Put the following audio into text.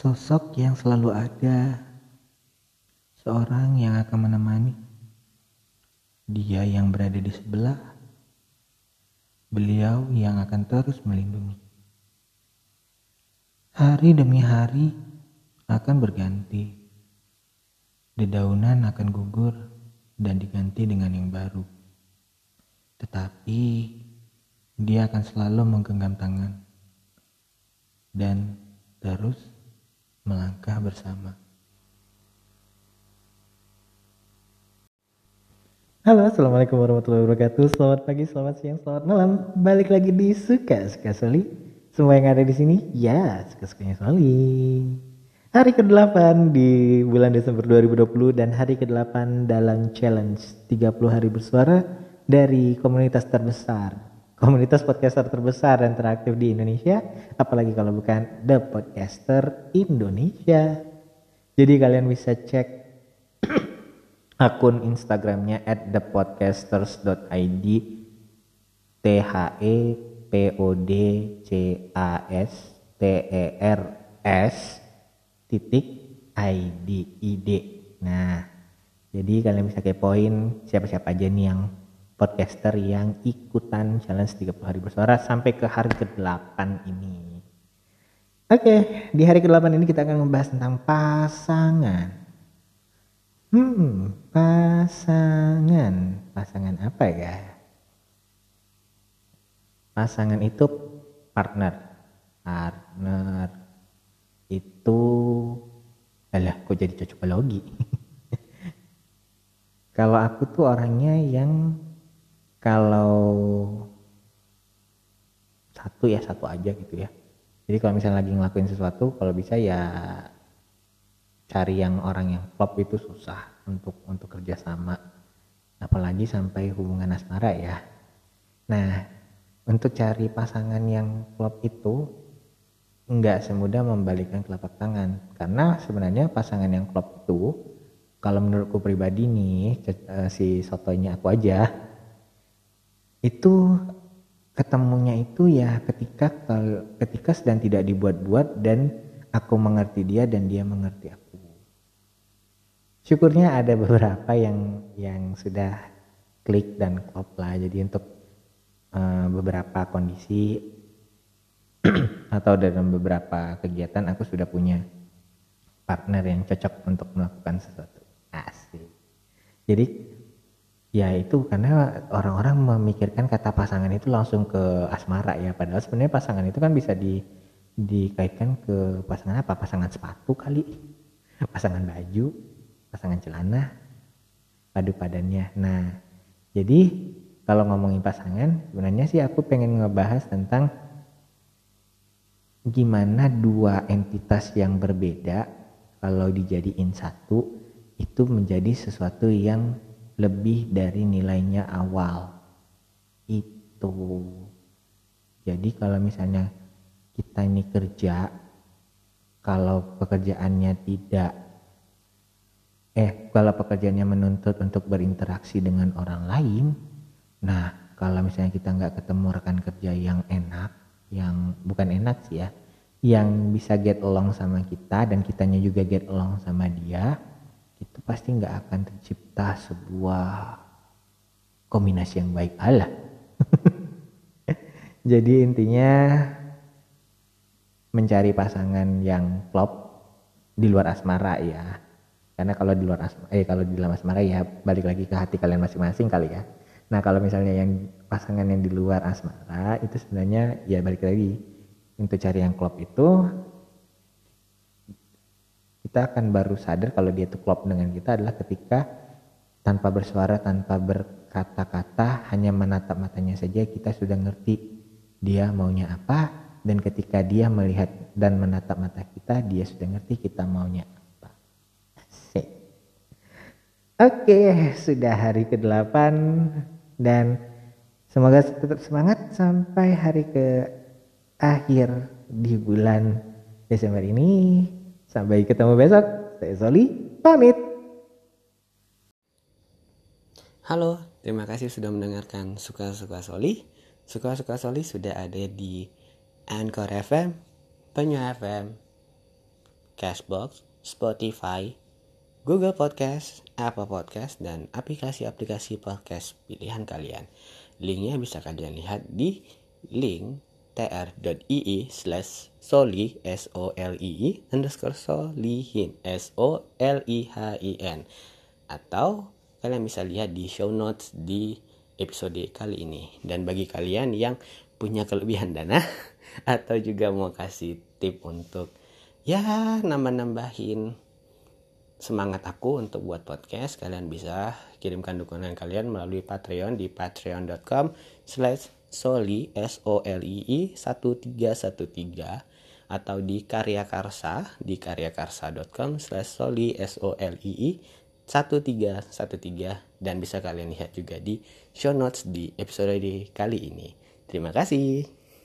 Sosok yang selalu ada, seorang yang akan menemani, dia yang berada di sebelah, beliau yang akan terus melindungi. Hari demi hari akan berganti, dedaunan akan gugur dan diganti dengan yang baru. Tetapi dia akan selalu menggenggam tangan dan terus melangkah bersama. Halo, assalamualaikum warahmatullahi wabarakatuh. Selamat pagi, selamat siang, selamat malam. Balik lagi di suka suka Soli. Semua yang ada di sini, ya suka sukanya Soli. Hari ke-8 di bulan Desember 2020 dan hari ke-8 dalam challenge 30 hari bersuara dari komunitas terbesar komunitas podcaster terbesar dan teraktif di Indonesia, apalagi kalau bukan The Podcaster Indonesia. Jadi kalian bisa cek akun Instagramnya at thepodcasters.id T H E P O D C A S T E R S titik I D I D. Nah, jadi kalian bisa kepoin siapa-siapa aja nih yang podcaster yang ikutan challenge 30 hari bersuara sampai ke hari ke-8 ini. Oke, di hari ke-8 ini kita akan membahas tentang pasangan. Hmm, pasangan. Pasangan apa ya? Pasangan itu partner. Partner itu alah kok jadi cocokologi. Kalau aku tuh orangnya yang kalau satu ya satu aja gitu ya. Jadi kalau misalnya lagi ngelakuin sesuatu kalau bisa ya cari yang orang yang klop itu susah untuk untuk kerjasama apalagi sampai hubungan asmara ya. Nah untuk cari pasangan yang klop itu nggak semudah membalikkan telapak tangan. Karena sebenarnya pasangan yang klop itu kalau menurutku pribadi nih eh, si sotonya aku aja itu ketemunya itu ya ketika ketika sedang tidak dibuat-buat dan aku mengerti dia dan dia mengerti aku. Syukurnya ada beberapa yang yang sudah klik dan klop lah. Jadi untuk uh, beberapa kondisi atau dalam beberapa kegiatan aku sudah punya partner yang cocok untuk melakukan sesuatu. Asik. Jadi Ya itu karena orang-orang memikirkan kata pasangan itu langsung ke asmara ya. Padahal sebenarnya pasangan itu kan bisa di dikaitkan ke pasangan apa? Pasangan sepatu kali. Pasangan baju pasangan celana padu padannya. Nah jadi kalau ngomongin pasangan sebenarnya sih aku pengen ngebahas tentang gimana dua entitas yang berbeda kalau dijadiin satu itu menjadi sesuatu yang lebih dari nilainya awal. Itu. Jadi kalau misalnya kita ini kerja kalau pekerjaannya tidak eh kalau pekerjaannya menuntut untuk berinteraksi dengan orang lain nah kalau misalnya kita nggak ketemu rekan kerja yang enak yang bukan enak sih ya yang bisa get along sama kita dan kitanya juga get along sama dia itu pasti nggak akan tercipta sebuah kombinasi yang baik Allah. Jadi intinya mencari pasangan yang klop di luar asmara ya. Karena kalau di luar asmara, eh kalau di dalam asmara ya balik lagi ke hati kalian masing-masing kali ya. Nah kalau misalnya yang pasangan yang di luar asmara itu sebenarnya ya balik lagi untuk cari yang klop itu kita akan baru sadar kalau dia itu klop dengan kita adalah ketika tanpa bersuara, tanpa berkata-kata, hanya menatap matanya saja kita sudah ngerti dia maunya apa dan ketika dia melihat dan menatap mata kita, dia sudah ngerti kita maunya apa. Asik. Oke, sudah hari ke-8 dan semoga tetap semangat sampai hari ke akhir di bulan Desember ini Sampai ketemu besok. Saya Soli, pamit. Halo, terima kasih sudah mendengarkan Suka-Suka Soli. Suka-Suka Soli sudah ada di Anchor FM, Penyu FM, Cashbox, Spotify, Google Podcast, Apple Podcast, dan aplikasi-aplikasi podcast pilihan kalian. Linknya bisa kalian lihat di link tr.ii slash soli s o l i i underscore solihin s o l i h i n. Atau kalian bisa lihat di show notes di episode kali ini. Dan bagi kalian yang punya kelebihan dana atau juga mau kasih tip untuk ya nambah-nambahin semangat aku untuk buat podcast kalian bisa kirimkan dukungan kalian melalui Patreon di patreon.com slash soli s o l i i 1313 atau di karya karsa di karyakarsa.com slash soli s o l i i 1313 dan bisa kalian lihat juga di show notes di episode kali ini. Terima kasih.